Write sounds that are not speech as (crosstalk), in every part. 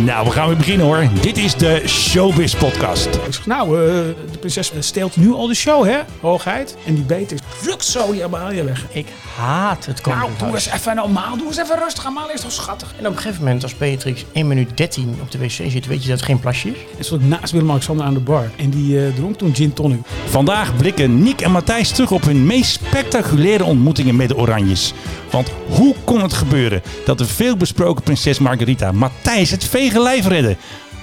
Nou, we gaan weer beginnen hoor. Dit is de Showbiz Podcast. Ik zeg, nou, uh, de prinses steelt nu al de show, hè? Hoogheid. En die beter rukt zo die Amalia weg. Ik haat het Nou, koninklijk doe eens even normaal. Doe eens even rustig. Amalia is toch schattig? En op een gegeven moment, als Beatrix 1 minuut 13 op de wc zit, weet je dat het geen plasje is? En stond ik naast Willem-Alexander aan de bar. En die eh, dronk toen gin tonic. Vandaag blikken Nick en Matthijs terug op hun meest spectaculaire ontmoetingen met de Oranjes. Want hoe kon het gebeuren dat de veelbesproken prinses Margarita Matthijs het vege lijf redde?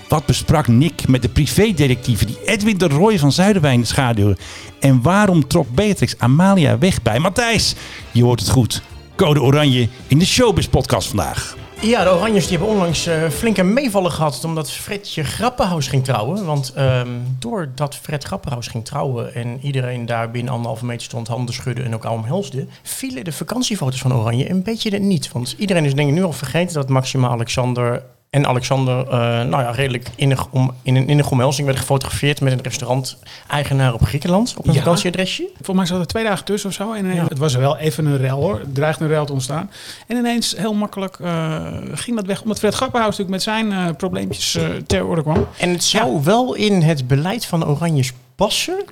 Wat besprak Nick met de privédetectieven die Edwin de Roy van Zuiderwijn schaduwen? En waarom trok Beatrix Amalia weg bij Matthijs? Je hoort het goed. Code Oranje in de Showbiz podcast vandaag. Ja, de Oranjes die hebben onlangs uh, flinke meevallen gehad omdat Fredje Grappenhaus ging trouwen. Want um, doordat Fred Grappenhaus ging trouwen en iedereen daar binnen anderhalve meter stond, handen schudden en ook al omhelsde, vielen de vakantiefoto's van Oranje een beetje niet. Want iedereen is denk ik nu al vergeten dat Maxima Alexander en Alexander, uh, nou ja, redelijk innig om, in een innige omhelzing werd gefotografeerd met een restaurant-eigenaar op Griekenland. Op een Ja. vakantieadresje. Volgens mij zat er twee dagen tussen of zo. En eh, Ja. het was wel even een rel hoor. Het dreigde een rel te ontstaan. En ineens heel makkelijk eh, ging dat weg. Omdat Fred Grappenhuis natuurlijk met zijn eh, probleempjes eh, ter orde kwam. En het zou wel in het beleid van de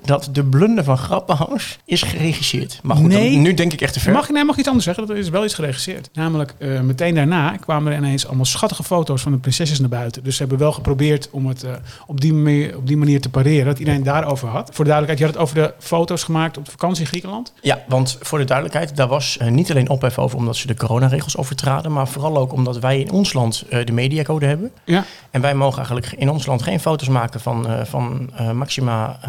Dat de blunder van Grappenhaus is geregisseerd. Maar goed, Nee. dan- nu denk ik echt te ver. Mag, nee, mag iets anders zeggen? Dat is wel iets geregisseerd. Namelijk, eh, meteen daarna kwamen er ineens allemaal schattige foto's van de prinsesses naar buiten. Dus ze hebben wel geprobeerd om het eh, op, die manier, op die manier te pareren. Dat iedereen daarover had. Voor de duidelijkheid, je had het over de foto's gemaakt op de vakantie in Griekenland. Ja, want voor de duidelijkheid, daar was eh, niet alleen ophef over omdat ze de coronaregels overtraden, maar vooral ook omdat wij in ons land de mediacode hebben. Ja. En wij mogen eigenlijk in ons land geen foto's maken van, van Maxima,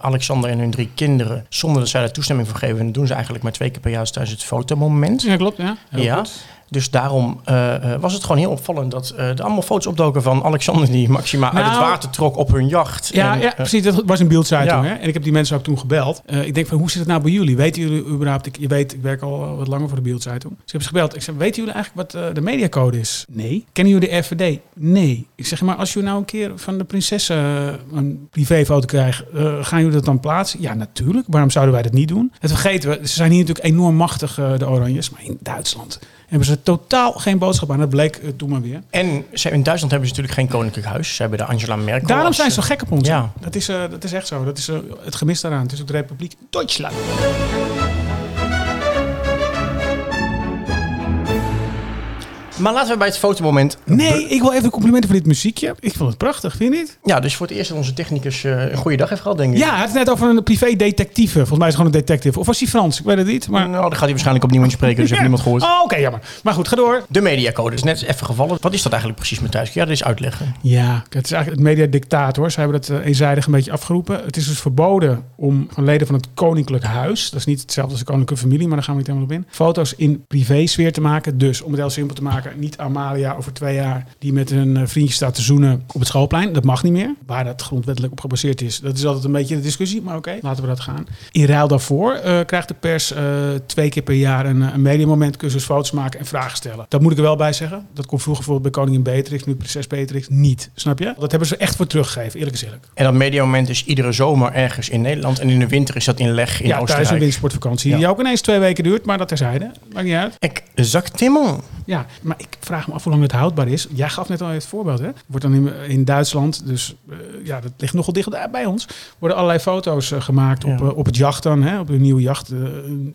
Alexander en hun drie kinderen, zonder dat zij daar toestemming voor geven. En dat doen ze eigenlijk maar twee keer per jaar tijdens het fotomoment. Ja, klopt. Ja, Heel Ja. goed. Dus daarom eh, eh, was het gewoon heel opvallend dat eh, er allemaal foto's opdoken van Alexander die Maxima uit het Nou, water trok op hun jacht. Ja, En, ja precies. Dat was een beeldzeiting. Ja. Hè? En ik heb die mensen ook toen gebeld. Eh, ik denk van, hoe zit het nou bij jullie? Weten jullie überhaupt... Ik, je weet, ik werk al wat langer voor de beeldzeitung. Dus ik heb ze gebeld. Ik zeg, weten jullie eigenlijk wat de mediacode is? Nee. Kennen jullie de RVD? Nee. Ik zeg, maar als jullie nou een keer van de prinsessen een privéfoto krijgen, eh, gaan jullie dat dan plaatsen? Ja, natuurlijk. Waarom zouden wij dat niet doen? Het vergeten we. Ze zijn hier natuurlijk enorm machtig, de Oranjes. Maar in Duitsland hebben ze totaal geen boodschap aan. Dat bleek eh, toen maar weer. En ze, in Duitsland hebben ze natuurlijk geen koninklijk huis. Ze hebben de Angela Merkel. Daarom als, zijn ze eh, zo gek op ons. Ja. Dat, is, eh, dat is echt zo. Dat is eh, het gemis daaraan. Het is ook de Republiek Duitsland. Maar laten we bij het fotomoment. Nee, ik wil even complimenten voor dit muziekje. Ik vond het prachtig, vind je niet? Ja, dus voor het eerst dat onze technicus eh, een goede dag heeft gehad, denk ik. Ja, hij had het net over een privé-detectieve. Volgens mij is het gewoon een detective. Of was hij Frans? Ik weet het niet. Maar... Nou, daar gaat hij waarschijnlijk opnieuw in spreken, dus (laughs) heeft Ja. niemand gehoord. Oh, oké, jammer. Maar goed, ga door. De mediacode is net even gevallen. Wat is dat eigenlijk precies, Matthijs? Kun jij dat eens uitleggen? Ja, het is eigenlijk het mediadictaat hoor. Ze hebben dat eh, eenzijdig een beetje afgeroepen. Het is dus verboden om van leden van het koninklijk huis, dat is niet hetzelfde als de koninklijke familie, maar daar gaan we niet helemaal op in, foto's in privésfeer te maken. Dus om het heel simpel te maken, niet Amalia over twee jaar die met een eh, vriendje staat te zoenen op het schoolplein. Dat mag niet meer. Waar dat grondwettelijk op gebaseerd is, dat is altijd een beetje de discussie, maar oké, laten we dat gaan. In ruil daarvoor eh, krijgt de pers eh, twee keer per jaar een, een mediamoment cursus foto's maken en vragen stellen. Dat moet ik er wel bij zeggen. Dat kon vroeger bijvoorbeeld bij koningin Beatrix, nu prinses Beatrix niet. Snap je? Dat hebben ze echt voor teruggegeven, eerlijk eerlijk. En dat mediamoment is iedere zomer ergens in Nederland. En in de winter is dat in Leg in ja, thuis Oostenrijk. een wintersportvakantie. Ja. Die ook ineens twee weken duurt, maar dat terzijde. Maakt niet uit. Exactement. Ja, maar ik vraag me af hoe lang het houdbaar is. Jij gaf net al het voorbeeld, hè? Wordt dan in, in Duitsland, dus eh, ja, dat ligt nogal dicht bij ons. Worden allerlei foto's eh, gemaakt op, eh, op het jacht dan, hè? Op een nieuwe jacht.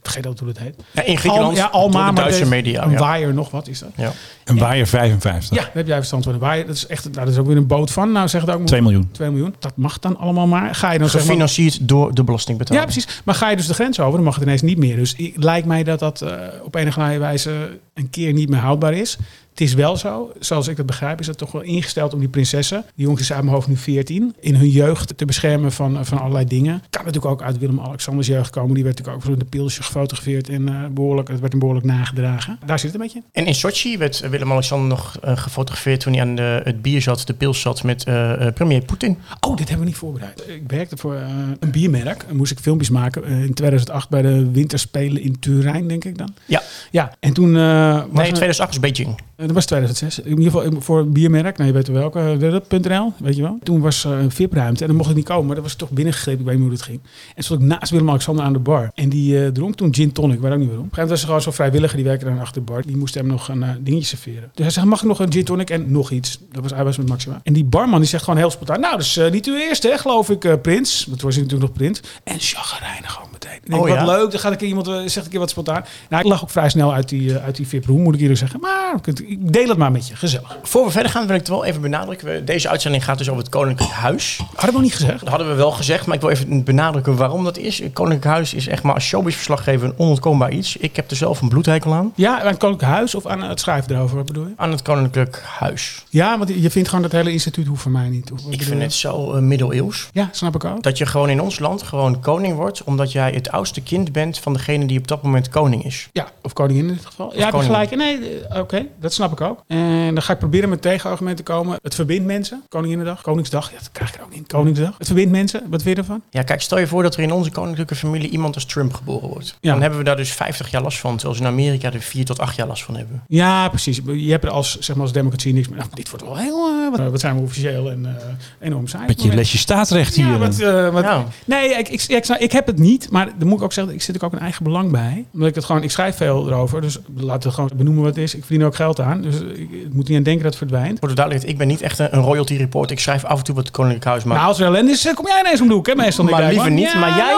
vergeet ook hoe dat heet. Ja, in Griekenland, Al- ja, Alma, Duitse deze- media. Een ja. waaier nog, wat is dat? Ja. Een waaier 55. Ja, daar heb jij verstand van. Een waaier, dat is echt, nou, dat is ook weer een boot van. Nou, zeg het ook maar. 2 miljoen. 2 miljoen. Dat mag dan allemaal maar. Ga je dan zeg maar, Gefinancierd door de belastingbetaler. Ja, precies. Maar ga je dus de grens over, dan mag het ineens niet meer. Dus ik- lijkt mij dat dat op enige wijze een keer niet meer houdbaar is. Het is wel zo, zoals ik dat begrijp, is dat toch wel ingesteld om die prinsessen, die jongens zijn uit mijn hoofd nu 14, in hun jeugd te beschermen van, eh, van allerlei dingen. Kan natuurlijk ook uit Willem-Alexanders jeugd komen. Die werd natuurlijk ook voor de pilsje gefotografeerd en eh, behoorlijk, het werd hem behoorlijk nagedragen. Daar zit het een beetje. En in Sochi werd Willem-Alexander nog eh, gefotografeerd toen hij aan de, het bier zat, de pils zat met eh, eh, premier Poetin. Oh, dit hebben we niet voorbereid. Ik werkte voor eh, een biermerk. En moest ik filmpjes maken eh, in 2008 bij de winterspelen in Turijn, denk ik dan. Ja. Ja, en toen... eh, was Nee, er- 2008 is Beijing. Eh, dat was 2006. In ieder geval voor een biermerk. Nou, je weet wel welke. .nl, weet je wel. Toen was eh, een VIP-ruimte en dan mocht ik niet komen. Maar dat was toch binnengegrepen. Ik weet niet hoe het ging. En stond ik naast Willem-Alexander aan de bar. En die eh, dronk toen gin tonic. Waar ook niet waarom. Op een gegeven moment was er gewoon zo'n vrijwilliger. Die werkte dan achter de bar. Die moest hem nog een eh, dingetje serveren. Dus hij zegt, mag ik nog een gin tonic en nog iets? Dat was, hij was met Maxima. En die barman die zegt gewoon heel spontaan. Nou, dat is eh, niet uw eerste, hè, geloof ik, eh, Prins. Dat was hij natuurlijk nog Prins. En chagrijnig gewoon meteen. Ik denk, Oh, wat ja? leuk. Dan gaat een keer iemand, eh, zegt een keer wat spontaan. Nou, ik lag ook vrij snel uit die, eh, uit die VIP-room, moet ik eerlijk zeggen. Maar ik ik deel het maar met je. Gezellig. Voor we verder gaan, wil ik het wel even benadrukken. Deze uitzending gaat dus over het Koninklijk Huis. Hadden we niet gezegd? Dat hadden we wel gezegd, maar ik wil even benadrukken waarom dat is. Het Koninklijk Huis is echt maar als showbiz-verslaggever een onontkoombaar iets. Ik heb er zelf een bloedhekel aan. Ja, aan het Koninklijk Huis of aan het schrijven erover, wat bedoel je? Aan het Koninklijk Huis. Ja, want je vindt gewoon dat hele instituut hoeft voor mij niet. Ik vind het zo eh, middeleeuws. Ja, snap ik ook. Dat je gewoon in ons land gewoon koning wordt, omdat jij het oudste kind bent van degene die op dat moment koning is. Ja, of koningin in dit geval. ja, heb je koningin. gelijk. Nee, eh, oké, dat snap ik ook. En dan ga ik proberen met tegenargumenten te komen. Het verbindt mensen. Koninginnedag, Koningsdag. Ja, dat krijg ik er ook niet. Koningsdag. Het verbindt mensen. Wat vind je ervan? Ja, kijk, stel je voor dat er in onze koninklijke familie iemand als Trump geboren wordt. Ja. Dan hebben we daar dus 50 jaar last van, terwijl ze in Amerika er 4 tot 8 jaar last van hebben. Ja, precies. Je hebt er als, zeg maar, als democratie niks meer. Nou, dit wordt wel heel... eh, wat, wat zijn we officieel en eh, enorm saai. Met je lesje staatsrecht hier. Ja, wat, eh, wat- Ja. Nee, ik, ik, ik, ik heb het niet, maar dan moet ik ook zeggen, ik zit ook een eigen belang bij. Omdat ik het gewoon, ik schrijf veel erover, dus laten we gewoon benoemen wat het is. Ik verdien er ook geld aan, dus ik, ik moet niet aan denken dat het verdwijnt. Voor de duidelijkheid, ik ben niet echt een een royalty report. Ik schrijf af en toe wat het Koninklijk Huis maakt. Nou, als er ellende is, eh, kom jij ineens om de hoek, hè, meestal. Maar Nick liever niet, maar jij-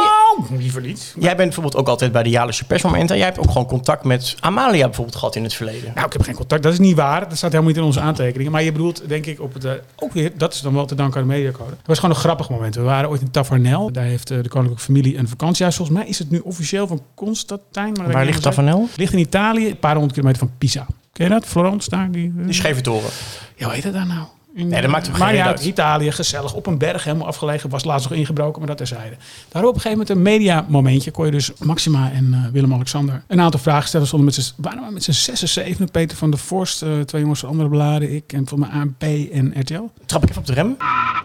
nou, liever niet. Jij bent bijvoorbeeld ook altijd bij de jaarlijkse persmomenten. Jij hebt ook gewoon contact met Amalia bijvoorbeeld gehad in het verleden. Nou, ik heb geen contact. Dat is niet waar. Dat staat helemaal niet in onze aantekeningen. Maar je bedoelt, denk ik, op het... eh, ook weer, dat is dan wel te danken aan de mediacode. Het was gewoon een grappig moment. We waren ooit in Tavernel. Daar heeft eh, de koninklijke familie een vakantiehuis. Volgens mij is het nu officieel van Constantijn. Maar dat Waar ligt zeker. Ligt in Italië, een paar honderd kilometer van Pisa. Ken je dat? Florence daar? Die, eh, Die scheve toren. Ja, hoe heet het daar nou? In, Nee, dat maakt toch maar geen ja, uit. Italië, gezellig, op een berg, helemaal afgelegen. Was laatst nog ingebroken, maar dat terzijde. Daar op een gegeven moment een mediamomentje. Kon je dus Maxima en eh, Willem-Alexander een aantal vragen stellen. Stonden met z'n, waren we met z'n zes en zeven. Peter van der Vorst, eh, twee jongens van andere bladen, ik en van mijn ANP en RTL. Trap ik even op de rem.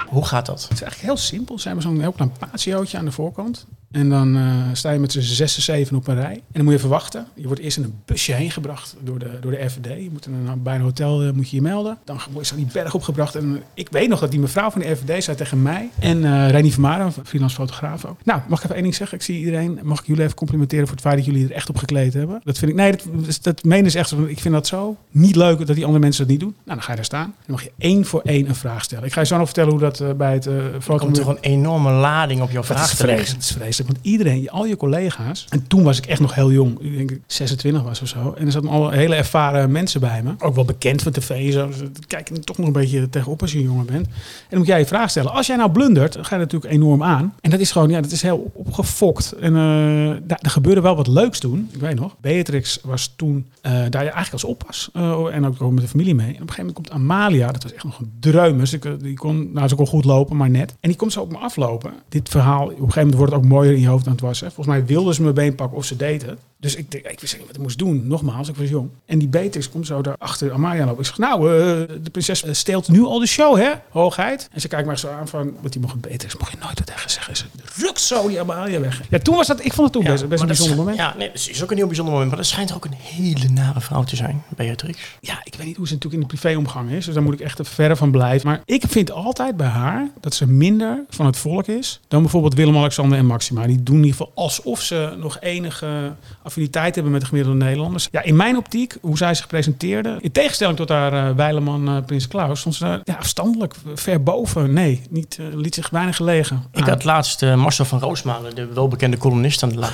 Hoe gaat dat? Het is eigenlijk heel simpel. Ze hebben zo'n heel klein patiootje aan de voorkant. En dan eh, sta je met z'n zes en zeven op een rij. En dan moet je even wachten. Je wordt eerst in een busje heen gebracht door de, door de FVD. Je moet een, bij een hotel eh, moet je je melden. Dan word je zo die berg opgebracht. En ik weet nog dat die mevrouw van de FVD zei tegen mij... en eh Reinier Vermaren, een freelance fotograaf ook. Nou, mag ik even één ding zeggen? Ik zie iedereen... Mag ik jullie even complimenteren voor het feit dat jullie er echt op gekleed hebben? Dat vind ik... Nee, dat, dat, menen ze echt. Ik vind dat zo niet leuk dat die andere mensen dat niet doen. Nou, dan ga je daar staan. Dan mag je één voor één een vraag stellen. Ik ga je zo nog vertellen hoe dat bij het Er foto... komt toch een enorme lading op jouw vraag te vreselijk. liggen. Dat is Want iedereen, al je collega's. En toen was ik echt nog heel jong. Ik denk ik 26 was of zo. En er zaten al hele ervaren mensen bij me. Ook wel bekend van tv. Zo. Dus kijk toch nog een beetje tegenop als je een jongen bent. En dan moet jij je vraag stellen. Als jij nou blundert, dan ga je natuurlijk enorm aan. En dat is gewoon, ja, dat is heel op- opgefokt. En eh, daar, er gebeurde wel wat leuks toen. Ik weet nog. Beatrix was toen eh, daar eigenlijk als oppas. eh, en ook met de familie mee. En op een gegeven moment komt Amalia. Dat was echt nog een dreumes. Eh, die kon, nou, ze kon goed lopen, maar net. En die komt zo op me aflopen. Dit verhaal, op een gegeven moment wordt het ook in je hoofd dan het was. Hè. Volgens mij wilde ze mijn been pakken of ze deed het. Dus ik, ik wist niet wat ik moest doen. Nogmaals, ik was jong. En die Beatrix komt zo daar achter Amalia lopen. Ik zeg, nou, eh, de prinses eh, steelt nu al de show, hè? Hoogheid. En ze kijkt mij zo aan van, wat die mocht Beatrix, mocht je nooit wat tegen zeggen. Ze zo die Amalia weg. Ja, toen was dat, ik vond het toen best, best een bijzonder is- moment. Ja, nee, dat is ook een heel bijzonder moment. Maar dat schijnt ook een hele nare vrouw te zijn, Beatrix. Ja, ik weet niet hoe ze natuurlijk in de privéomgang is. Dus daar moet ik echt verre van blijven. Maar ik vind altijd bij haar dat ze minder van het volk is dan bijvoorbeeld Willem-Alexander en Maxima. Die doen in ieder geval alsof ze nog enige affiniteit hebben met de gemiddelde Nederlanders. Ja, in mijn optiek, hoe zij zich presenteerde, in tegenstelling tot haar eh wijleman eh, Prins Klaus, stond ze daar ja, afstandelijk, ver boven. Nee, niet, eh, liet zich weinig gelegen. Ik had laatst Marcel van Roosmalen, de welbekende columnist aan de lijn.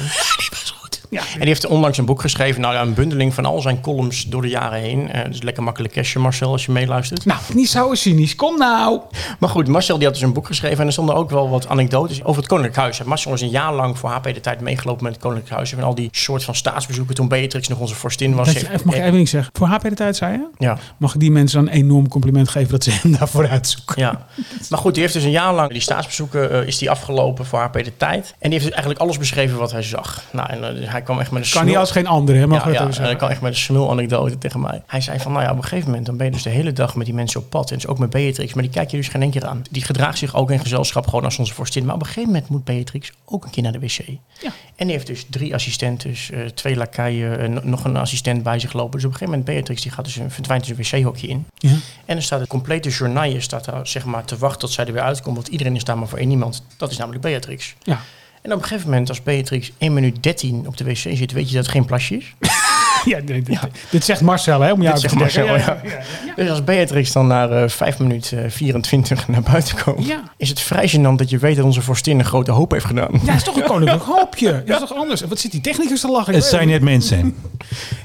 Ja, En die heeft onlangs een boek geschreven, nou ja, een bundeling van al zijn columns door de jaren heen. Eh dus lekker makkelijk cashje, Marcel, als je meeluistert. nou, niet zo cynisch. Kom nou. Maar goed, Marcel die had dus een boek geschreven en er stonden ook wel wat anekdotes over het Koninklijk Huis. Marcel is een jaar lang voor HP de tijd meegelopen met het Koninklijk Huis. En al die soort van staatsbezoeken toen Beatrix nog onze vorstin was. Je, mag ik even iets zeggen? Voor HP de tijd, zei je? Ja, Mag ik die mensen dan een enorm compliment geven dat ze hem daarvoor uitzoeken? ja. Maar goed, die heeft dus een jaar lang die staatsbezoeken eh, is die afgelopen voor HP de tijd. En die heeft dus eigenlijk alles beschreven wat hij zag. Nou, en eh, hij hij kwam echt met een Kan niet als geen andere, hè? Mag ja, ja, hij kwam echt met een smul anekdote tegen mij. Hij zei van, nou ja, op een gegeven moment dan ben je dus de hele dag met die mensen op pad. En dus ook met Beatrix, maar die kijk je dus geen één keer aan. Die gedraagt zich ook in gezelschap gewoon als onze vorstin. Maar op een gegeven moment moet Beatrix ook een keer naar de wc. Ja. En die heeft dus drie assistenten, eh, twee lakaien, en nog een assistent bij zich lopen. Dus op een gegeven moment Beatrix, die gaat dus, een- verdwijnt dus een wc-hokje in. Ja. En er staat het complete journaille staat daar zeg maar te wachten tot zij er weer uitkomt. Want iedereen is daar maar voor één iemand. Dat is namelijk Beatrix. Ja. En op een gegeven moment, als Beatrix 1 minuut 13 op de wc zit, weet je dat het geen plasje is. (laughs) (laughs) Ja, dit, dit- dit zegt Marcel, hè? Om jou Dit te. Marcel, ja. Dus als Beatrix dan na eh 5 minuten eh, 24 naar buiten komt, Ja. is het vrij gênant dat je weet dat onze vorstin een grote hoop heeft gedaan. Ja, dat is toch een koninklijk (laughs) hoopje. Dat is toch anders? Wat zit die technicus te lachen? Het zijn net mensen.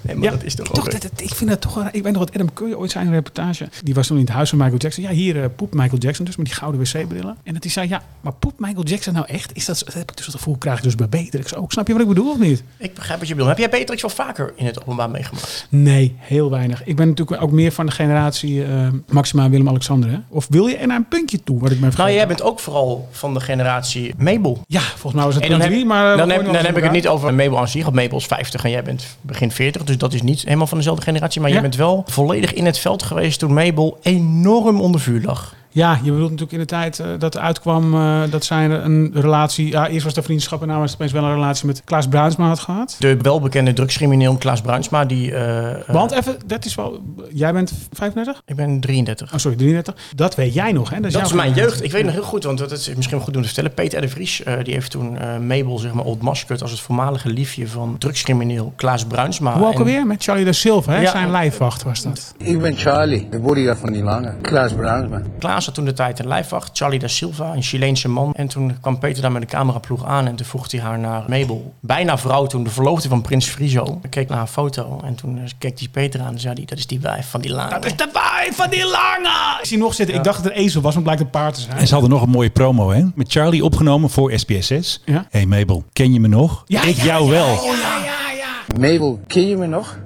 Nee, maar Ja, dat is toch, toch dat, dat- ik vind dat toch wel- Ik weet nog wat Adam Curry ooit zei in een reportage. Die was toen in het huis van Michael Jackson. Ja, hier eh poept Michael Jackson dus met die gouden wc-brillen. En dat hij zei, ja, maar poept Michael Jackson nou echt? Is dat heb ik dus het gevoel, krijg ik dus bij Beatrix ook. Snap je wat ik bedoel of niet? Ik begrijp wat je bedoelt. Heb jij Beatrix wel vaker in het openbaar meegemaakt? Nee, heel weinig. Ik ben natuurlijk ook meer van de generatie eh, Maxima Willem-Alexander. hè? Of wil je er naar een puntje toe, wat ik me Nou, jij bent ook vooral van de generatie Mabel. Ja, volgens mij was het En dan heb, drie, maar... eh, dan heb, dan heb ik het niet over Mabel aan zich. Want Mabel is 50 en jij bent begin 40. Dus dat is niet helemaal van dezelfde generatie. Maar Ja. jij bent wel volledig in het veld geweest toen Mabel enorm onder vuur lag. Ja, je bedoelt natuurlijk in de tijd eh, dat uitkwam eh, dat zij een relatie... Ja, eerst was een vriendschap en nu was het opeens wel een relatie met Klaas Bruinsma had gehad. De welbekende drugscrimineel Klaas Bruinsma, die... eh, Want even, dat is wel... Jij bent 35? Ik ben 33. Oh, sorry, 33. Dat weet jij nog, hè? Dat jouw is mijn jeugd. Ik weet nog heel goed, want dat is misschien wel goed om te vertellen. Peter de Vries, eh, die heeft toen eh, Mabel, zeg maar, ontmaskerd als het voormalige liefje van drugscrimineel Klaas Bruinsma. Hoe ook alweer? Met Charlie de Silva, hè? Ja. Zijn lijfwacht was dat. Ik ben Charlie, de bodyguard van die lange. Klaas Bruinsma. Klaas toen de tijd een lijfwacht, Charlie da Silva, een Chileense man. En toen kwam Peter daar met de cameraploeg aan en toen vroeg hij haar naar Mabel. Bijna vrouw toen, de verloofde van prins Friso. Ik keek naar haar foto en toen eh, keek hij Peter aan en zei hij, dat is die wijf van die lange. Dat is de waai van die lange! Is hij nog zitten? Ik dacht dat het een ezel was, maar het blijkt een paard te zijn. En ze hadden nog een mooie promo, hè? Met Charlie opgenomen voor SBS6. Ja. Hey Mabel, ken je me nog? Ja, ik ja, jou ja, wel. ja, ja, ja. Mabel, ken je me nog?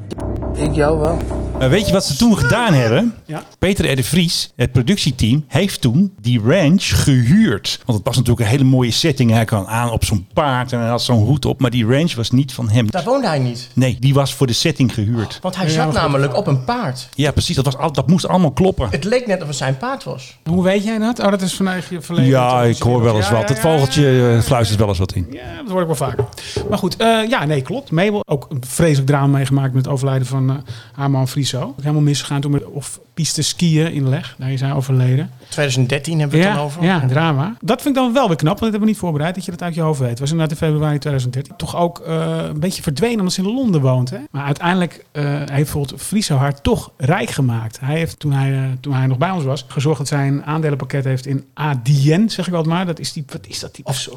Ik jou wel. Maar weet je wat ze toen gedaan hebben? Ja. Peter R. de Vries, het productieteam, heeft toen die ranch gehuurd. Want het was natuurlijk een hele mooie setting. Hij kwam aan op zo'n paard en hij had zo'n hoed op. Maar die ranch was niet van hem. Daar woonde hij niet. Nee, die was voor de setting gehuurd. Want hij zat namelijk op een paard. Ja, precies. Dat, was al, dat moest allemaal kloppen. Het leek net of het zijn paard was. Hoe weet jij dat? Oh, dat is vanuit je verleden. Ja, ik hoor wel eens Ja, wat. ja, Het ja, vogeltje eh, fluistert wel eens wat in. Ja, dat hoor ik wel vaker. Maar goed, eh, ja, nee, klopt. Mabel, ook een vreselijk drama meegemaakt met het overlijden van eh, haar man Ook helemaal misgegaan toen met of piste skiën in Leg. Daar is hij overleden. 2013 hebben we het Ja, dan over. ja, drama. Dat vind ik dan wel weer knap, want dat hebben we niet voorbereid, dat je dat uit je hoofd weet. Het was inderdaad in februari 2013. Toch ook eh, een beetje verdwenen omdat ze in Londen woont. Hè? Maar uiteindelijk eh, heeft bijvoorbeeld Friso haar toch rijk gemaakt. Hij heeft, toen hij, eh, toen hij nog bij ons was, gezorgd dat zij een aandelenpakket heeft in ADN, zeg ik altijd maar. Dat is die, wat is dat? Die Of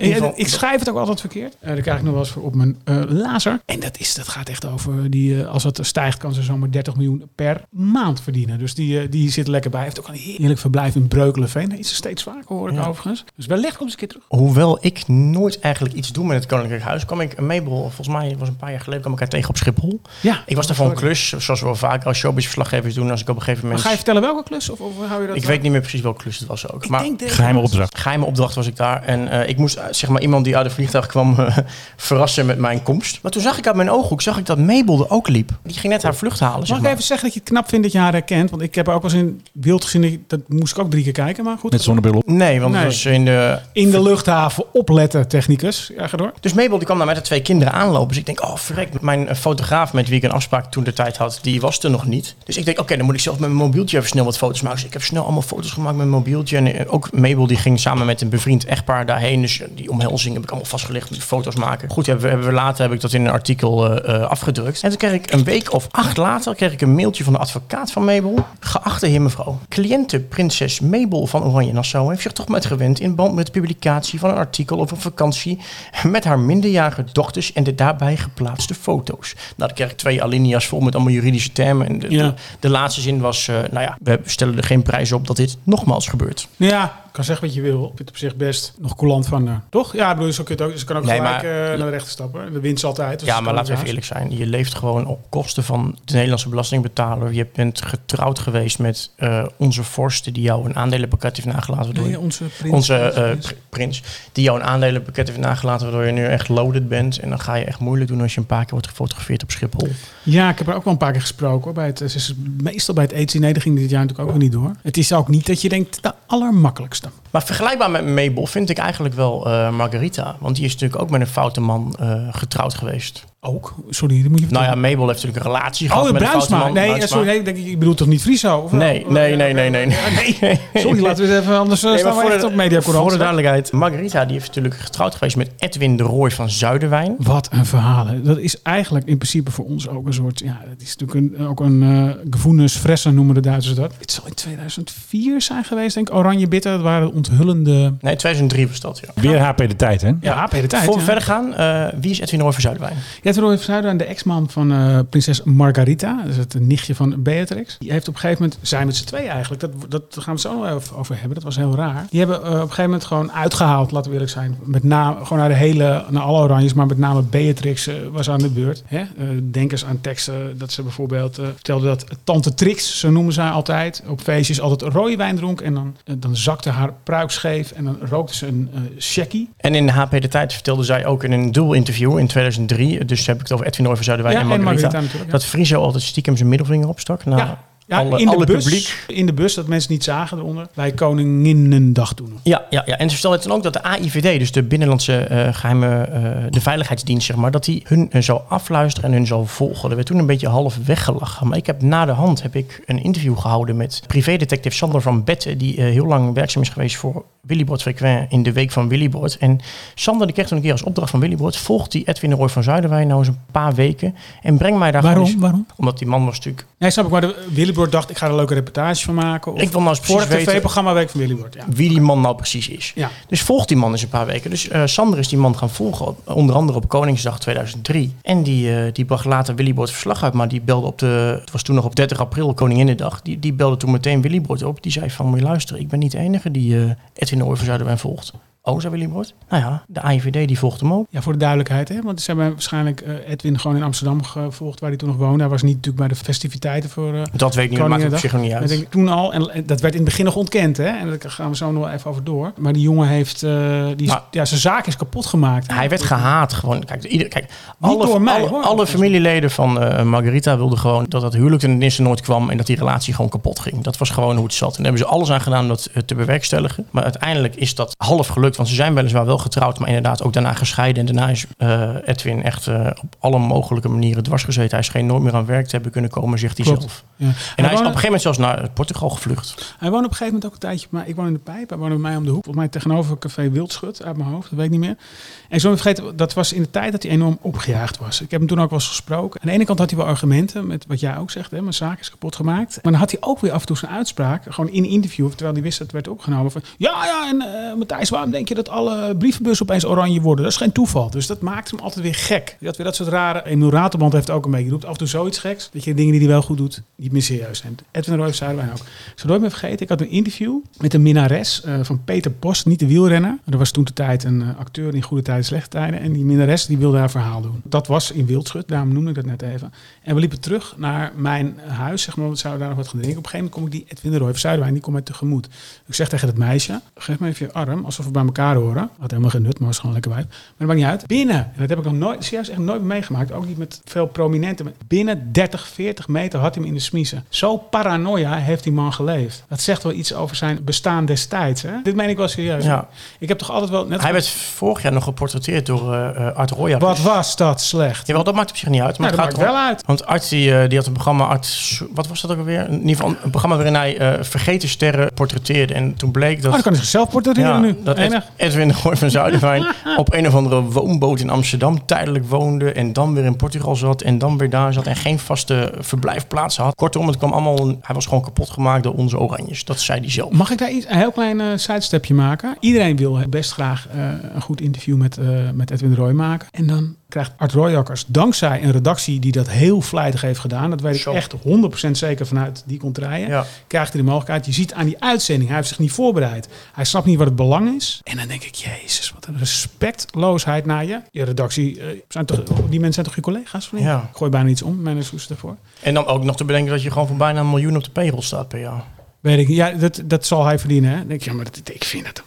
ja, ik schrijf het ook altijd verkeerd. Daar krijg ik nog wel eens voor op mijn laser. En dat, is, dat gaat echt over, die, als het stijgt, kan ze zomaar 30 miljoen per maand verdienen. Dus die, eh, die zit lekker bij. Heeft ook een heerlijk verblijf in Breukelenveen. Dat is er steeds vaker, hoor ik Ja. overigens. Dus wellicht komt ze een keer terug. Hoewel ik nooit eigenlijk iets doe met het Koninklijk Huis, kwam ik Mabel, volgens mij was een paar jaar geleden, kwam ik haar tegen op Schiphol. Ja, Ik was daar voor een klus, zoals we wel vaker als showbiz-verslaggevers doen, als ik op een gegeven Maar moment... ga je vertellen welke klus? Of, of hou je dat ik weet niet meer precies welke klus het was ook. Ik maar denk Geheime opdracht. geheime opdracht was ik daar. En eh, ik moest eh, zeg maar iemand die uit het vliegtuig kwam (laughs) verrassen met mijn komst. Maar toen zag ik uit mijn ooghoek zag ik dat Mabel er ook liep. Die ging net haar vlucht halen. Zeg Mag ik even zeggen dat je het knap vindt dat je haar herkent? Want ik heb haar ook wel eens in beeld gezien. dat- moest ik ook drie keer kijken, maar goed. Met zonnebril op. Nee, want Nee. het was in de... In de luchthaven opletten, technicus. Ja, ga door. Dus Mabel die kwam daar met de twee kinderen aanlopen. Dus ik denk, oh verrek, mijn eh, fotograaf met wie ik een afspraak toen de tijd had, die was er nog niet. Dus ik denk, oké, dan moet ik zelf met mijn mobieltje even snel wat foto's maken. Dus ik heb snel allemaal foto's gemaakt met mijn mobieltje. En eh, ook Mabel die ging samen met een bevriend echtpaar daarheen. Dus eh, die omhelzing heb ik allemaal vastgelegd met foto's maken. Goed, hebben we, hebben we later heb ik dat in een artikel eh, eh, afgedrukt. En toen kreeg ik een week of acht later kreeg ik een mailtje van de advocaat van Mabel. Geachte heer mevrouw, cliënte prinses Mabel van Oranje Nassau heeft zich toch met gewend in band met de publicatie van een artikel over vakantie met haar minderjarige dochters en de daarbij geplaatste foto's. Nou, dan kreeg ik twee alinea's vol met allemaal juridische termen. En de, Ja. de, de laatste zin was, eh, nou ja, we stellen er geen prijs op dat dit nogmaals gebeurt. Ja, kan zeggen wat je wil. Ik vind het op zich best nog coulant van haar. Toch? Ja, ik bedoel, zo kun je het ook. Ze kan ook Nee, gelijk maar- eh, naar de rechter stappen. De winst altijd. dus Ja, maar laten we even eerlijk zijn. Je leeft gewoon op kosten van de Nederlandse belastingbetaler. Je bent getrouwd geweest met eh, onze vorsten die jou een aandelenpakket heeft nagelaten. Waardoor je- Nee, onze prins. onze eh, prins. pr- prins, die jou een aandelenpakket heeft nagelaten, waardoor je nu echt loaded bent. En dan ga je echt moeilijk doen als je een paar keer wordt gefotografeerd op Schiphol. Ja, ik heb er ook wel een paar keer gesproken. Hoor, bij het, is meestal bij het eten. Nee, dat ging dit jaar natuurlijk ook niet door. Het is ook niet dat je denkt, de allermakkelijkste. Maar vergelijkbaar met Mabel vind ik eigenlijk wel eh, Margarita. Want die is natuurlijk ook met een foute man eh, getrouwd geweest. Ook? Sorry, dat moet je Nou ja. Mabel heeft natuurlijk een relatie gehad Oh, met een foute Bruinsma. man. Nee, eh, Bruinsma. sorry, nee, ik, denk, ik bedoel toch niet Friso? Of? Nee, nee, nee, nee, nee. nee. Sorry, laten we het even anders uh, Nee, staan voor, echt op de, Media voor de duidelijkheid. Margarita die is natuurlijk getrouwd geweest met Edwin de Rooij van Zuiderwijn. Wat een verhaal. hè. Dat is eigenlijk in principe voor ons ook een soort... Ja, dat is natuurlijk een, ook een uh, gevoelens fressen noemen de Duitsers dat. Het zal in 2004 zijn geweest, denk ik. Oranje Bitter, dat waren onthullende... Nee, 2003 was dat, ja. Weer HP de tijd, hè? Ja, HP de tijd. Voor we ja. verder gaan, uh, wie is Edwin de Rooij van Zuiderwijn? Van Zuiderwijn, de ex-man van uh, prinses Margarita. Is het nichtje van Beatrix. Die heeft op een gegeven moment... Zijn met z'n tweeën eigenlijk. Dat, dat gaan we het zo nog over hebben. Dat was heel raar. Die hebben uh, op een gegeven moment gewoon uitgehaald, laten we eerlijk zijn. Met name, gewoon naar de hele, naar alle oranjes. Maar met name Beatrix uh, was aan de beurt. Hè? denk eens aan teksten dat ze bijvoorbeeld vertelde dat Tante Trix, zo noemen haar altijd, op feestjes altijd rode wijn dronk. En dan, dan zakte haar pruik scheef en dan rookte ze een uh, shaggy. En in HP De Tijd vertelde zij ook in een dubbel interview in 2003, dus heb ik het over Edwin Nooy van Zuiderwijn ja, en Margarita, en Margarita dat Friso altijd stiekem zijn middelvinger opstak. Nou, ja. Ja, alle, in, de alle bus, publiek. in de bus, dat mensen niet zagen eronder. Bij Koninginnendag toen. Ja, ja, ja, en ze vertelde toen ook dat de AIVD, dus de Binnenlandse uh, Geheime, uh, de Veiligheidsdienst, zeg maar, dat die hun uh, zou afluisteren en hun zou volgen. Er werd toen een beetje half weggelachen. Maar ik heb na de hand heb ik een interview gehouden met privédetective Sander van Betten, die heel lang werkzaam is geweest voor Willybord Frequent in de week van Willybord. En Sander die kreeg toen een keer als opdracht van Willybord, volgt die Edwin de Roy van Zuiderwijn nou eens een paar weken en breng mij daar Waarom? Eens, Waarom? Omdat die man was natuurlijk... Nee, snap ik, maar de Willybord dacht, ik ga er een leuke reportage van maken. Of ik wil nou eens voor precies het tv-programma Week van Willybord, ja. wie die man nou precies is. Ja. Dus volgt die man eens een paar weken. Dus uh, Sander is die man gaan volgen, op, onder andere op Koningsdag 2003. En die, uh, die bracht later Willybord verslag uit, maar die belde op de... Het was toen nog op 30 april, Koninginnedag. Die, die belde toen meteen Willybord op. Die zei van, moet je luisteren, ik ben niet de enige die uh, Edwin Ooy van Zuiderwijn volgt. Oh, zei Willybord? Nou ja, de AIVD die volgt hem ook. Ja, voor de duidelijkheid, hè? want ze hebben waarschijnlijk uh, Edwin gewoon in Amsterdam gevolgd, waar hij toen nog woonde. Hij was niet natuurlijk bij de festiviteiten voor. Uh, dat weet ik niet, dat maakt het op zich nog niet uit. Denk, toen al, en, dat werd in het begin nog ontkend, hè? en daar gaan we zo nog even over door. Maar die jongen heeft, uh, die, maar, ja, zijn zaak is kapot gemaakt. Hij werd gehaat gewoon. Kijk, ieder, kijk alle, alle, mij, alle, hoor. alle familieleden van uh, Margarita wilden gewoon dat dat huwelijk ten eerste nooit kwam en dat die relatie gewoon kapot ging. Dat was gewoon hoe het zat. En daar hebben ze alles aan gedaan om dat te bewerkstelligen. Maar uiteindelijk is dat half gelukt, want ze zijn weliswaar wel getrouwd, maar inderdaad ook daarna gescheiden. En daarna is uh, Edwin echt uh, op alle mogelijke manieren dwars gezeten. Hij scheen nooit meer aan werk te hebben kunnen komen, zegt hij Klopt. zelf. Ja. En hij, hij is op een gegeven moment zelfs naar Portugal gevlucht. Hij woonde op een gegeven moment ook een tijdje, maar ik woon in de Pijp. Hij woonde bij mij om de hoek. Volgens mij tegenover Café Wildschut uit mijn hoofd, dat weet ik niet meer. En ik niet vergeten, dat was in de tijd dat hij enorm opgejaagd was. Ik heb hem toen ook wel eens gesproken. Aan de ene kant had hij wel argumenten, met wat jij ook zegt, hè, mijn zaak is kapot gemaakt. Maar dan had hij ook weer af en toe zijn uitspraak, gewoon in interview, terwijl hij wist dat het werd opgenomen. Van, ja, ja, en uh, Matthijs, waarom denk je dat alle brievenbussen opeens oranje worden? Dat is geen toeval. Dus dat maakt hem altijd weer gek. Had weer dat soort rare... Emil Raterband heeft ook een beetje roept af en toe zoiets geks. Dat je dingen die hij wel goed doet, niet meer serieus neemt. Edwin Roy Zuiderwijn ook. Ik zal nooit meer vergeten, ik had een interview met een minnares uh, van Peter Post, niet de wielrenner. Er was toen de tijd een uh, acteur in goede tijden, slechte tijden. En die minnares die wilde haar verhaal doen. Dat was in Wildschut, daarom noemde ik dat net even. En we liepen terug naar mijn huis, zeg maar, we zouden daar nog wat gaan drinken. Op een gegeven moment kom ik die Edwin Roy Zuiderwijn, die komt mij tegemoet. Ik zeg tegen het meisje, geef me even je arm, alsof we bij elkaar horen. Had helemaal geen nut, maar was gewoon lekker wijf. Maar dat maakt niet uit. Binnen, en dat heb ik nog nooit, serieus echt nooit meegemaakt, ook niet met veel prominenten. Binnen 30, 40 meter had hij hem in de smiezen. Zo paranoia heeft die man geleefd. Dat zegt wel iets over zijn bestaan destijds. Hè? Dit meen ik wel serieus. Ja. Ik heb toch altijd wel... Net Hij werd vorig jaar nog geportretteerd door uh, Art Roya. Wat was dat slecht? Jawel, dat maakt op zich niet uit. Maar het dat gaat maakt wel uit. Want Art die, uh, die had een programma, Art, wat was dat ook alweer? In ieder geval een programma waarin hij uh, vergeten sterren portretteerde. En toen bleek dat... Oh, dan kan hij zichzelf portretteren ja, nu. Dat Ed, Edwin de Gooi van Zuiderwijn (laughs) op een of andere woonboot in Amsterdam tijdelijk woonde. En dan weer in Portugal zat. En dan weer daar zat. En geen vaste verblijfplaatsen had. Kortom, het kwam allemaal... Hij was gewoon kapot gemaakt door onze oranjes. Dat zei hij zelf. Mag ik daar iets, een heel klein uh, sidestepje maken? Iedereen wil best graag uh, een goed interview met, uh, met Edwin Roy maken. En dan krijgt Art Royakkers dankzij een redactie die dat heel vlijtig heeft gedaan. Dat weet ik echt 100% zeker vanuit die contraien. Ja. Krijgt hij de mogelijkheid. Je ziet aan die uitzending, hij heeft zich niet voorbereid. Hij snapt niet wat het belang is. En dan denk ik, jezus, wat een respectloosheid naar je. Je redactie, eh, zijn toch, die mensen zijn toch je collega's? Niet? Ja. Ik gooi bijna iets om, mijn excuses daarvoor. En dan ook nog te bedenken dat je gewoon voor bijna een miljoen op de payroll staat per jaar. Weet ik. Ja, dat, dat zal hij verdienen. Hè? Dan denk ik, ja, maar dat, ik vind dat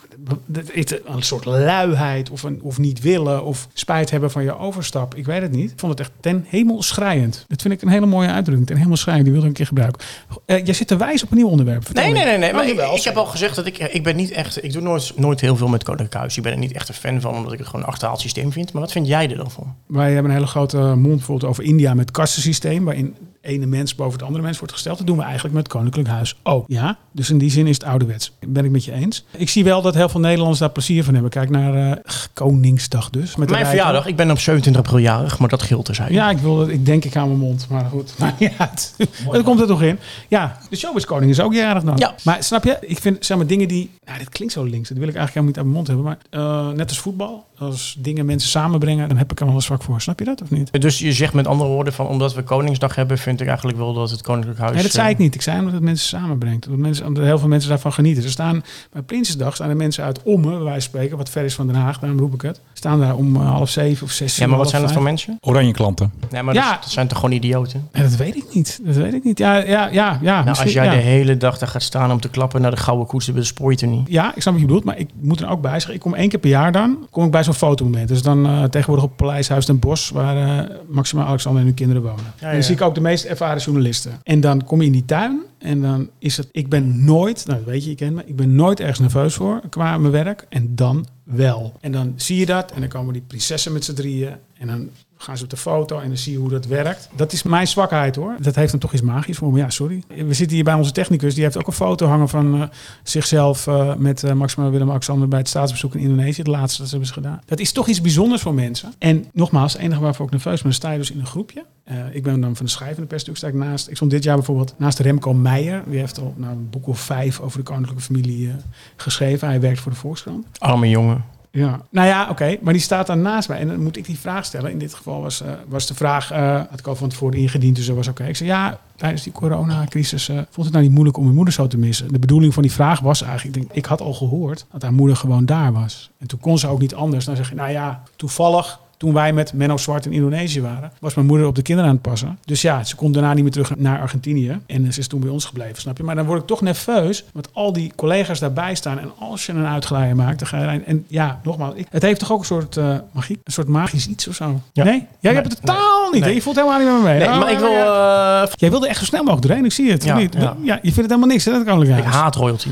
een soort luiheid of, een, of niet willen of spijt hebben van je overstap. Ik weet het niet. Ik vond het echt ten hemel schrijend. Dat vind ik een hele mooie uitdrukking. Ten hemel schrijend. Die wil ik een keer gebruiken. Eh, jij zit te wijzen op een nieuw onderwerp. Vertel Nee, nee, nee. nee. Maar ik, ik heb al gezegd dat ik, ik ben niet echt... Ik doe nooit, nooit heel veel met Koninklijk Huis. Ik ben er niet echt een fan van, omdat ik het gewoon een achterhaald systeem vind. Maar wat vind jij er dan van? Wij hebben een hele grote mond bijvoorbeeld over India met kastensysteem. Waarin ene mens boven het andere mens wordt gesteld. Dat doen we eigenlijk met het Koninklijk Huis ook. Ja, dus in die zin is het ouderwets. Ben ik met je eens. Ik zie wel dat heel veel Nederlanders daar plezier van hebben. Kijk naar eh, Koningsdag dus. Met Mijn verjaardag, ik ben op 27 april jarig, maar dat geldt terzijde. Ja, ik, wil dat, ik denk ik aan mijn mond. Maar goed, (laughs) niet uit. Dat komt er toch in. Ja, de showbiz-koning is ook jarig dan. Ja. Maar snap je, ik vind zeg maar dingen die... Nou, dit klinkt zo links. Dat wil ik eigenlijk helemaal niet uit mijn mond hebben. Maar eh, net als voetbal. Als dingen mensen samenbrengen, dan heb ik er wel een zwak voor. Snap je dat of niet? Dus je zegt met andere woorden van omdat we Koningsdag hebben, vind ik eigenlijk wel dat het Koninklijk Huis. Nee, dat zei eh, ik niet. Ik zei omdat het mensen samenbrengt. Dat mensen, omdat heel veel mensen daarvan genieten. Er staan bij Prinsesdag staan er mensen uit Ommen, bij wijze van spreken, wat ver is van Den Haag, daarom roep ik het. Staan daar om eh, half zeven of zes. Ja, maar wat zijn dat voor mensen? Oranje klanten. Nee, maar Ja. dat, dat zijn toch gewoon idioten? Ja, dat weet ik niet. Dat weet ik niet. Ja, ja, ja. ja Nou, als jij ja. de hele dag daar gaat staan om te klappen naar de gouden koets, dan spoor je het er niet. Ja, ik snap wat je bedoelt, maar ik moet er ook bij zeggen. Ik kom één keer per jaar dan, kom ik bij zo'n fotomoment. Dus dan eh, tegenwoordig op Paleishuis ten Bos, waar eh Maxima Alexander en hun kinderen wonen. en dan zie ik ook de meest ervaren journalisten. En dan kom je in die tuin en dan is het... Ik ben nooit, nou dat weet je, je kent me. Ik ben nooit ergens nerveus voor qua mijn werk. En dan wel. En dan zie je dat en dan komen die prinsessen met z'n drieën. En dan gaan ze op de foto en dan zie je hoe dat werkt. Dat is mijn zwakheid hoor. Dat heeft dan toch iets magisch voor me. Ja, sorry. We zitten hier bij onze technicus. Die heeft ook een foto hangen van eh, zichzelf eh, met eh, Maxima Willem-Alexander bij het staatsbezoek in Indonesië. Het laatste dat ze hebben gedaan. Dat is toch iets bijzonders voor mensen. En nogmaals, het enige waarvoor ik nerveus ben, dan sta je dus in een groepje. Ik ben dan van de schrijvende pers natuurlijk sta ik naast. Ik stond dit jaar bijvoorbeeld naast Remco Meijer. Die heeft al nou, een boek of vijf over de koninklijke familie geschreven. Hij werkt voor de Volkskrant. Arme jongen. Ja, nou ja, oké. Maar die staat dan naast mij. En dan moet ik die vraag stellen. In dit geval was, eh, was de vraag, eh had ik al van tevoren ingediend, dus dat was oké. Ik zei, ja, tijdens die coronacrisis eh, vond het nou niet moeilijk om je moeder zo te missen? De bedoeling van die vraag was eigenlijk, ik, denk, ik had al gehoord dat haar moeder gewoon daar was. En toen kon ze ook niet anders. Dan zeg je, nou ja, toevallig toen wij met Menno Zwart in Indonesië waren, was mijn moeder op de kinderen aan het passen. Dus ja, ze kon daarna niet meer terug naar Argentinië. En ze is toen bij ons gebleven, snap je? Maar dan word ik toch nerveus, want al die collega's daarbij staan. En als je een uitglijder maakt, dan ga je erin. En ja, nogmaals, ik, het heeft toch ook een soort eh, magie? Een soort magisch iets of zo? Ja. Nee? Jij Nee, hebt het totaal niet. nee. Je voelt helemaal niet met me mee. Nee, Oh, maar ik wil... ja. eh, Jij wilde echt zo snel mogelijk doorheen, ik zie het. Ja, niet? ja. ja, je vindt het helemaal niks, hè? Dat kan ik haat royalty.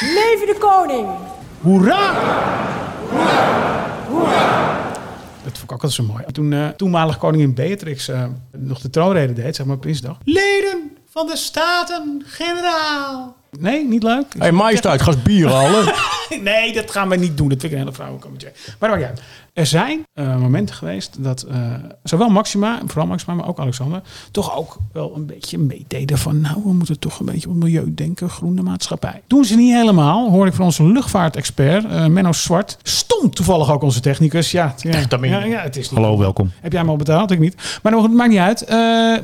Leven de koning! Hoera! Dat vond ik ook zo mooi. Toen eh, toenmalig koningin Beatrix eh, nog de troonrede deed, zeg maar Prinsdag. Leden van de Staten-Generaal. Nee, niet leuk? Hé, hey, majesteit, ga eens bier halen. (laughs) Nee, dat gaan we niet doen. Dat vind ik een hele vrouwenkamertje. Maar dat maakt uit. Er zijn eh, momenten geweest dat eh, zowel Maxima, vooral Maxima, maar ook Alexander, toch ook wel een beetje meededen van, nou, we moeten toch een beetje op milieu denken, groene maatschappij. Doen ze niet helemaal, hoor ik van onze luchtvaartexpert, eh, Menno Zwart. Stond toevallig ook onze technicus. Ja, ja, Echt, het is niet. Hallo, welkom. Heb jij hem al betaald? Ik niet. Maar nog, het maakt niet uit,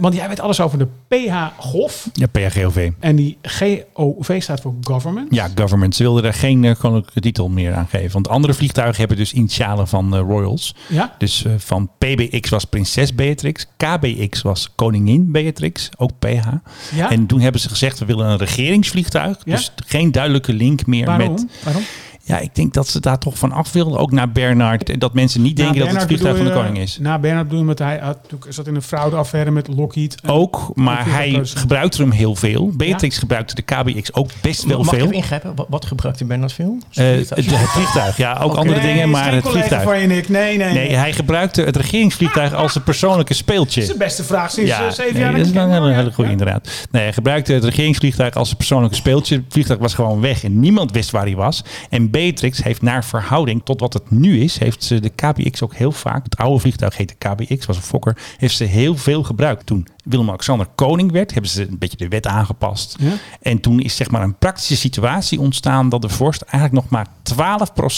want jij weet alles over de PH-GOV. Ja, PRGOV. En die GOV staat voor Government. Ja, government. Ze wilden er geen uh, koninklijke titel meer aan geven. Want andere vliegtuigen hebben dus initialen van eh, royals. Ja. Dus eh, van PBX was prinses Beatrix. KBX was koningin Beatrix. Ook PH. Ja? En toen hebben ze gezegd, we willen een regeringsvliegtuig. Ja? Dus geen duidelijke link meer Waarom? met... Waarom? Ja, ik denk dat ze daar toch van af wilden. Ook naar Bernard. En Dat mensen niet denken dat het vliegtuig van de koning is. Na Bernard bedoel je, want hij had, natuurlijk- zat in een fraudeaffaire met Lockheed. Ook, maar hij vliegtuig- gebruikte hem heel veel. Beatrix gebruikte de KBX ook best wel Mag veel. ingrijpen? Wat, wat gebruikte Bernard veel? Eh, het, het vliegtuig, ja, ook andere Nee, dingen, maar het vliegtuig. van je, Nick. Nee, nee. Nee, hij gebruikte het regeringsvliegtuig als een persoonlijke Dat is de speeltje. beste vraag sinds Ja, eh, zeven nee, jaar. dat is een hele, hele goede Ja. inderdaad. Nee, hij gebruikte het regeringsvliegtuig als een persoonlijke speeltje. Het vliegtuig was gewoon weg en niemand wist waar hij was. En Beatrix heeft naar verhouding tot wat het nu is, heeft ze de KBX ook heel vaak, het oude vliegtuig heette KBX, was een fokker, heeft ze heel veel gebruikt toen. Willem-Alexander koning werd, hebben ze een beetje de wet aangepast. Ja? En toen is zeg maar een praktische situatie ontstaan dat de vorst eigenlijk nog maar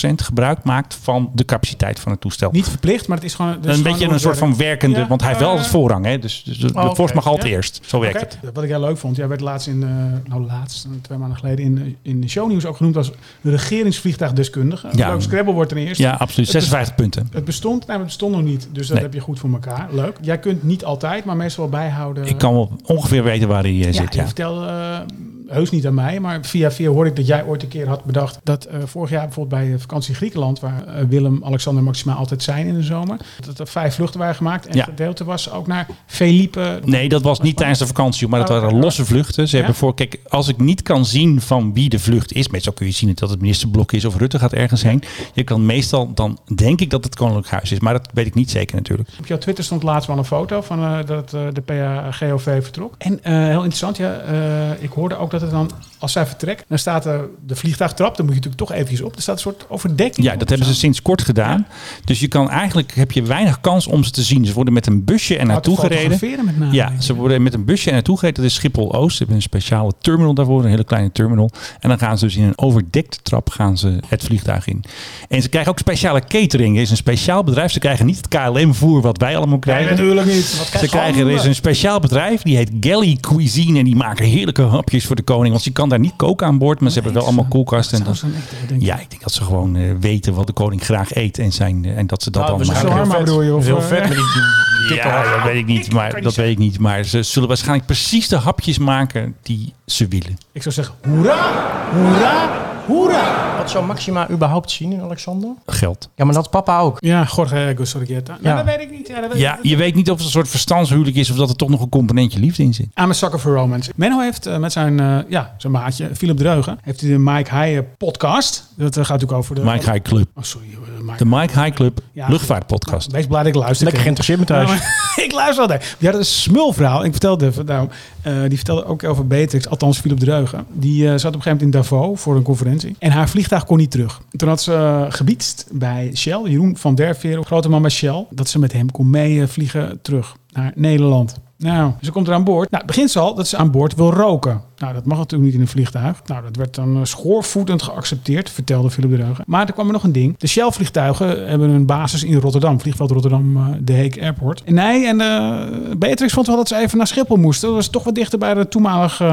12% gebruik maakt van de capaciteit van het toestel. Niet verplicht, maar het is gewoon... het is een gewoon beetje een soort het van werkende, Ja, want hij heeft wel eh, altijd voorrang. Hè? Dus, dus de, de Oh, vorst mag altijd Ja. eerst. Zo werkt het. Wat ik heel leuk vond, jij werd laatst in, eh, nou laatst, eh, twee maanden geleden, in, de- in de shownieuws ook genoemd als regeringsvliegtuigdeskundige. Ja. Leuk, Scrabble wordt ten eerste. Ja, absoluut. Het 56 punten. Het bestond, nou, het bestond nog niet, dus dat Nee. heb je goed voor elkaar. Leuk. Jij kunt niet altijd, maar meestal wel Ik kan wel ongeveer weten waar hij eh, ja, zit. je Ja. vertelde eh, heus niet aan mij, maar via via hoorde ik dat jij ooit een keer had bedacht dat eh, vorig jaar bijvoorbeeld bij vakantie Griekenland, waar eh, Willem, Alexander en Maxima altijd zijn in de zomer, dat er vijf vluchten waren gemaakt en Ja. het gedeelte was ook naar Felipe. Nee, dat was niet tijdens de vakantie, maar dat Oh, waren losse vluchten. Ze Ja? hebben voor, kijk, als ik niet kan zien van wie de vlucht is, meestal kun je zien dat het ministerblok is of Rutte gaat ergens heen. Je kan meestal, dan denk ik dat het Koninklijk Huis is, maar dat weet ik niet zeker natuurlijk. Op jouw Twitter stond laatst wel een foto van eh, dat de PAGOV vertrok. En heel interessant, ja, ik hoorde ook dat het dan, als zij vertrekt, dan staat er de vliegtuigtrap, dan moet je natuurlijk toch eventjes op. Er staat een soort overdekking. Ja, dat hebben ze sinds kort gedaan. Dus je kan eigenlijk, heb je weinig kans om ze te zien. Ze worden met een busje er naartoe gereden. met name. Ja, ze worden met een busje er naartoe gereden. Dat is Schiphol-Oost. Ze hebben een speciale terminal daarvoor, een hele kleine terminal. En dan gaan ze dus in een overdekte trap gaan ze het vliegtuig in. En ze krijgen ook speciale catering. Er is een speciaal bedrijf. Ze krijgen niet het KLM-voer wat wij allemaal Nee, krijgen. natuurlijk niet. Ze krijgen, er is een speciaal bedrijf, die heet Galley Cuisine. En die maken heerlijke hapjes voor de koning. Want ze kan daar niet koken aan boord, maar ze hebben wel allemaal koelkasten. En Dat dat, ja, ik denk dat ze gewoon eh, weten wat de koning graag eet. En, zijn, eh, en dat ze dat Nou, dan maken. vet. bedoel je, of, Heel eh, vet met die dikke Ja, dat weet ik niet. Maar dat weet ik niet. Maar ze zullen waarschijnlijk precies de hapjes maken die ze willen. Ik zou zeggen, hoera, hoera, hoera. Wat zou Maxima überhaupt zien in Alexander? Geld. Ja, maar dat papa ook. Ja, Jorge Gossorrieta. Nou, Ja. dat weet ik niet. Ja, dat weet Ja, ik. je weet niet of het een soort verstandshuwelijk is of dat er toch nog een componentje liefde in zit. I'm a sucker for romance. Menno heeft eh, met zijn, eh, ja, zijn maatje, Philip Dreugen, heeft hij de Mike High podcast. Dat eh, gaat natuurlijk over de... Mike High Club. Oh, sorry. Eh, Mike. De Mike High Club Ja. luchtvaartpodcast. Wees blij dat ik luister. Lekker geïnteresseerd met thuis. (laughs) Ik luister altijd. Ja, dat is een smulverhaal. Ik vertelde, nou, eh, die vertelde ook over Beatrix, althans Philip Dreugen. Die eh, zat op een gegeven moment in Davos voor een conferentie. En haar vliegtuig kon niet terug. Toen had ze uh, gebiedst bij Shell, Jeroen van der Veer, grote man bij Shell, dat ze met hem kon meevliegen terug naar Nederland. Nou, ze komt er aan boord. Nou, het begint ze al dat ze aan boord wil roken. Nou, dat mag natuurlijk niet in een vliegtuig. Nou, dat werd dan eh, schoorvoetend geaccepteerd, vertelde Philip Dreugen. Maar er kwam er nog een ding. De Shell-vliegtuigen hebben een basis in Rotterdam. Vliegveld Rotterdam, eh, De Heek Airport. En nee, en eh, Beatrix vond wel dat ze even naar Schiphol moesten. Dat was toch wat dichter bij de toenmalige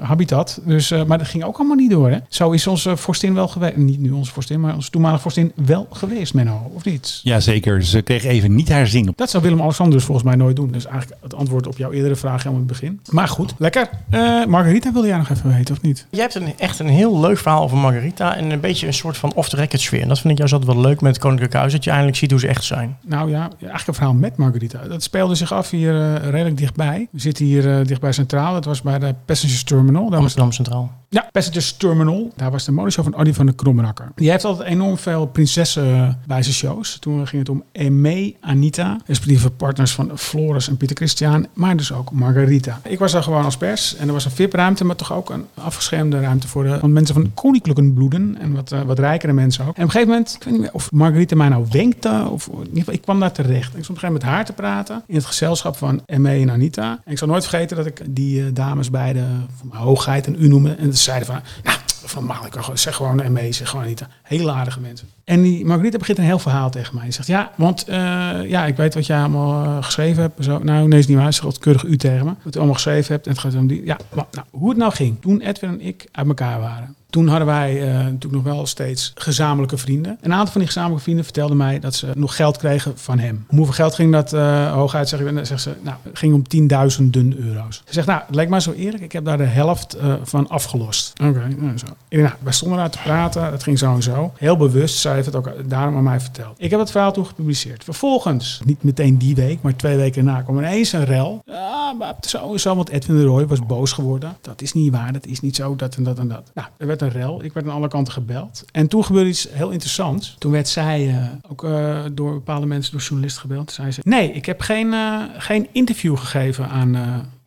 habitat. Dus, maar dat ging ook allemaal niet door, hè? Zo is onze vorstin wel geweest. Niet nu onze vorstin, maar onze toenmalige vorstin wel geweest, Menno. Of niet? Jazeker, ze kreeg even niet haar zin op. Dat zou Willem-Alexander dus volgens mij nooit doen. Dus eigenlijk het antwoord op jouw eerdere vraag helemaal in het begin. Maar goed, lekker. Eh, Margarita wilde jij nog even weten, of niet? Jij hebt een, echt een heel leuk verhaal over Margarita en een beetje een soort van off-the-record sfeer. En dat vind ik juist altijd wel leuk met het Koninklijk Huis, dat je eindelijk ziet hoe ze echt zijn. Nou ja, eigenlijk een verhaal met Margarita. Dat speelde zich af hier eh, redelijk dichtbij. We zitten hier eh, dichtbij Centraal. Dat was bij de Passengers Terminal. Daar was Amsterdam Centraal. Ja, Passengers Terminal. Daar was de modeshow van Adi van de Krommenakker. Die heeft altijd enorm veel prinsessen bij zijn shows. Toen ging het om Eme, Anita, respectieve partners van Floris en Pieter Christian, maar dus ook Margarita. Ik was daar gewoon als pers en er was een VIP-ruimte, maar toch ook een afgeschermde ruimte voor de van mensen van koninklijke bloeden en wat, eh, wat rijkere mensen ook. En op een gegeven moment, ik weet niet meer of Margarita mij nou wenkte, of in ieder geval, ik kwam daar terecht. Ik stond op een gegeven moment met haar te praten in het gezelschap van Eme en Anita. En ik zal nooit vergeten dat ik die eh, dames beide van mijn hoogheid en u noemde. En ze zeiden van, nou, van gewoon, zeg gewoon Eme, zeg gewoon Anita. Heel aardige mensen. En die Margarita begint een heel verhaal tegen mij. Ze zegt, ja, want eh, ja, ik weet wat jij allemaal eh, geschreven hebt. en Zo. Nou, nee, is niet waar. Ze zegt keurig u tegen me. Wat u allemaal geschreven hebt. En het gaat om die. Ja, maar, nou, hoe het nou ging. Toen Edwin en ik uit elkaar waren. Toen hadden wij uh, natuurlijk nog wel steeds gezamenlijke vrienden. Een aantal van die gezamenlijke vrienden vertelden mij dat ze nog geld kregen van hem. Hoeveel geld ging dat uh, hooguit? Zeg, ik, zegt ze, nou, het ging om tienduizenden euro's. Ze zegt, nou, lijkt mij zo eerlijk. Ik heb daar de helft van afgelost. Oké, nou, zo. Denk, nou, wij stonden daar te praten. Het ging zo en zo. Heel bewust. Zij heeft het ook daarom aan mij verteld. Ik heb het verhaal toen gepubliceerd. Vervolgens, niet meteen die week, maar twee weken na, kwam ineens een rel. Ja, maar zo zo, want Edwin de Roy was boos geworden. Dat is niet waar, dat is niet zo, dat en dat en dat. Nou, er werd een rel. Ik werd aan alle kanten gebeld. En toen gebeurde iets heel interessants. Toen werd zij uh, ook uh, door bepaalde mensen, door journalisten gebeld. Toen zei ze, nee, ik heb geen, uh, geen interview gegeven aan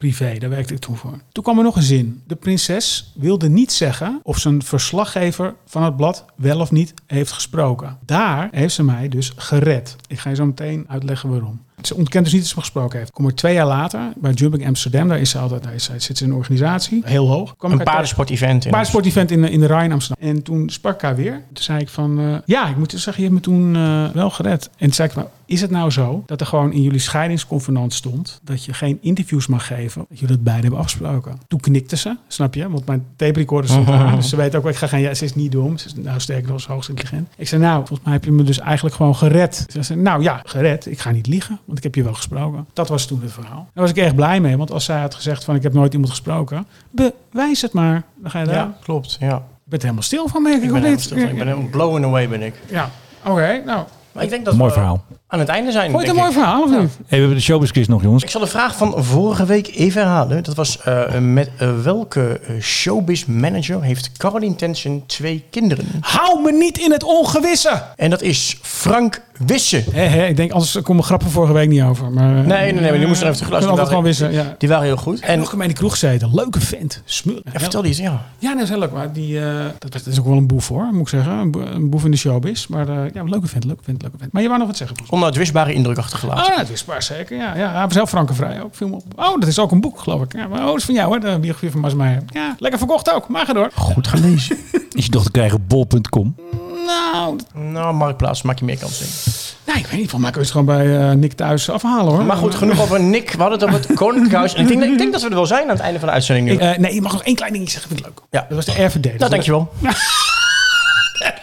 privé. Daar werkte ik toen voor. Toen kwam er nog een zin. De prinses wilde niet zeggen of zijn verslaggever van het blad wel of niet heeft gesproken. Daar heeft ze mij dus gered. Ik ga je zo meteen uitleggen waarom. Ze ontkent dus niet dat ze me gesproken heeft. Kom er twee jaar later bij Jumping Amsterdam. Daar is ze altijd, daar is, zit ze in een organisatie. Heel hoog. Kwam ik Een paardensport-event. in- paardensport-event in, in de Rijn Amsterdam. En toen sprak ik haar weer. Toen zei ik van, eh, ja, ik moet zeggen, je hebt me toen eh, wel gered. En toen zei ik, maar is het nou zo dat er gewoon in jullie scheidingsconvenant stond dat je geen interviews mag geven, dat jullie dat beide hebben afgesproken? Toen knikte ze, snap je? Want mijn tape recorder stond (laughs) aan, dus ze weet ook, ik ga geen, ja, ze is niet dom. Ze is nou sterker nog, is hoogst intelligent. Ik zei, nou, volgens mij heb je me dus eigenlijk gewoon gered. Ze zei, nou ja, gered. Ik ga niet liegen, want ik heb je wel gesproken. Dat was toen het verhaal. Daar was ik erg blij mee, want als zij had gezegd van, ik heb nooit iemand gesproken, bewijs het maar. Dan ga je daar. Ja, klopt. Ja. Je bent er helemaal stil van, merk ik, Ik ben, helemaal niet? stil van. ik ben helemaal blown away ben ik. Ja, oké. nou, Maar ik denk dat Mooi we verhaal. Aan het einde zijn. vond je het denk een mooi verhaal of niet? Hey, we hebben de showbiz quiz nog, jongens. Ik zal de vraag van vorige week even herhalen. Dat was eh, met eh, welke eh, showbiz manager heeft Caroline Tension twee kinderen? Hou me niet in het ongewisse! En dat is Frank Wisse. Hé, hé, ik denk, anders komen grappen vorige week niet over. Maar, Nee, nee, nee, maar die moesten er even geluisterd. altijd gewoon wissen, ja. Die waren heel goed. En En nog in de kroeg gezeten. Leuke vent. Smul. ja, vertel die eens, ja. Ja, dat is heel leuk. Maar die, eh, dat, dat is ook wel een boef hoor, moet ik zeggen. Een, bo- een boef in de showbiz. Maar eh, ja, leuke vent, leuke vent, leuke vent. Maar je wou nog wat zeggen, volgens mij. Onuitwisbare indruk achtergelaten. Oh, het is waar zeker. Ja, ja, hij was zelf Frankenvrij ook. Viel me op. Oh, dat is ook een boek, geloof ik. Ja, maar, oh, dat is van jou, hè? De biografie van Mas Meijer. Ja, lekker verkocht ook. Maar ga door. Goed gelezen. (laughs) Is je dochter krijgen bol.com. Nou, nou, Marktplaats, maak je meer kans in. nou, ik weet niet. Volgens mij kun je het gewoon bij eh, Nick thuis afhalen hoor. Maar goed, genoeg over Nick. We hadden het over het (laughs) Koninklijk Huis. En ik denk, ik denk dat we er wel zijn aan het einde van de uitzending nu. Ik, eh, nee, je mag nog één klein dingetje zeggen. Vind ik leuk. Ja. Dat was de RVD. nou, dankjewel.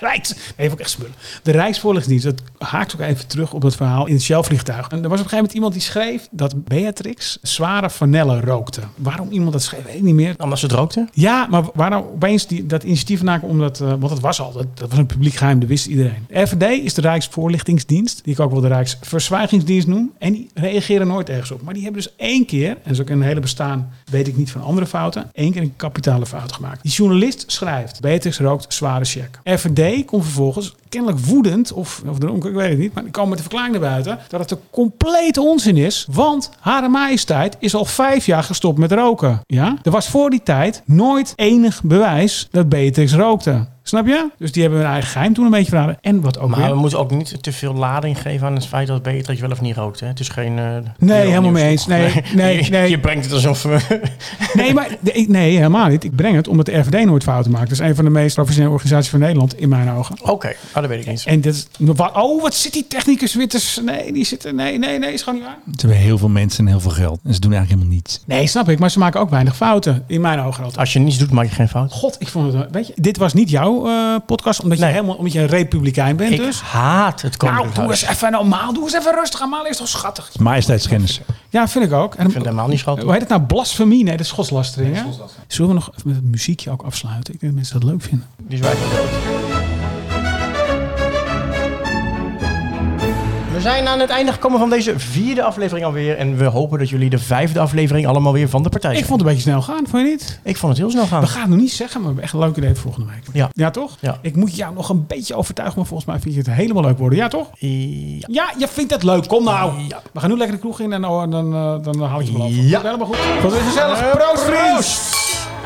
(laughs) Rijks. Nee, vond ik echt spullen. De Rijksvoorlichtingsdienst, dat haakt ook even terug op het verhaal in het Shell-vliegtuig. En er was op een gegeven moment iemand die schreef dat Beatrix zware vanellen rookte. Waarom iemand dat schreef, weet ik niet meer. Omdat ze het rookte. Ja, maar waar nou opeens die, dat initiatief naken omdat, eh, want dat was al, dat, dat was een publiek geheim, dat wist iedereen. De RVD is de Rijksvoorlichtingsdienst, die ik ook wel de Rijksverzwijgingsdienst noem. En die reageren nooit ergens op. Maar die hebben dus één keer, en dat is ook in een hele bestaan, weet ik niet van andere fouten, één keer een kapitale fout gemaakt. Die journalist schrijft, Beatrix rookt zware check. RVD komt vervolgens kennelijk woedend, of, of dronken, ik weet het niet, maar die komen met de verklaring naar buiten, dat het een complete onzin is, want Hare Majesteit is al vijf jaar gestopt met roken. Ja? Er was voor die tijd nooit enig bewijs dat Beatrix rookte. Snap je? Dus die hebben hun eigen geheim toen een beetje verraden. En wat ook Maar weer... we moeten ook niet te veel lading geven aan het feit dat Beatrix wel of niet rookt. Hè? Het is geen... eh, Nee, helemaal nieuws, mee eens. Nee, (laughs) nee, je, nee. Je brengt het alsof... we- (laughs) Nee, maar nee, nee, helemaal niet. Ik breng het omdat de RVD nooit fouten maakt. Dat is een van de meest professionele organisaties van Nederland, in mijn ogen. Oké, nou, dat weet ik niet. En dit is, wat, oh, wat zit die technicus Witters? Nee, die zitten. Nee, nee, nee, is gewoon niet waar. Ze hebben heel veel mensen en heel veel geld. En ze doen eigenlijk helemaal niets. Nee, snap ik, maar ze maken ook weinig fouten. In mijn ogen altijd. Als je niets doet, maak je geen fout. God, ik vond het. Weet je, dit was niet jouw eh, podcast, omdat je Nee. helemaal omdat je een republikein bent. Ik dus. haat het Nou, Koninklijk doe eens even normaal. Doe eens even rustig. Amaal is toch schattig? Majesteitsschennis. Ja, vind ik ook. En, Ik vind het helemaal niet schattig. hoe heet het nou? Blasfemie? Nee, dat is godslastering. hè? Zullen we nog even met het muziekje ook afsluiten? Ik denk dat mensen dat leuk vinden. Die is We zijn aan het einde gekomen van deze vierde aflevering alweer. En we hopen dat jullie de vijfde aflevering allemaal weer van de partij Ik zijn. vond het een beetje snel gaan, vond je niet? Ik vond het heel snel gaan. We gaan het nog niet zeggen, maar we hebben echt een leuk idee volgende week. Ja. Ja, toch? Ja. Ik moet jou nog een beetje overtuigen, maar volgens mij vind je het helemaal leuk worden. Ja, toch? Ja. Ja, je vindt het leuk. Kom nou. Ja. We gaan nu lekker de kroeg in en dan, dan, eh, dan haal ik je beloofd. Ja. Helemaal goed. Wat weer gezellig. Proost, vriend.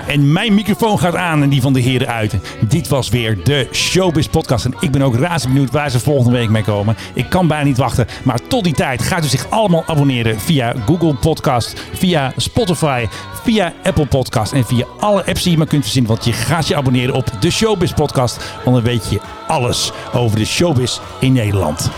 En mijn microfoon gaat aan en die van de heren uit. Dit was weer de Showbiz Podcast. En ik ben ook razend benieuwd waar ze volgende week mee komen. Ik kan bijna niet wachten. Maar tot die tijd gaat u zich allemaal abonneren via Google Podcast, via Spotify, via Apple Podcast en via alle apps die je maar kunt verzinnen. Want je gaat je abonneren op de Showbiz Podcast. Want dan weet je alles over de showbiz in Nederland.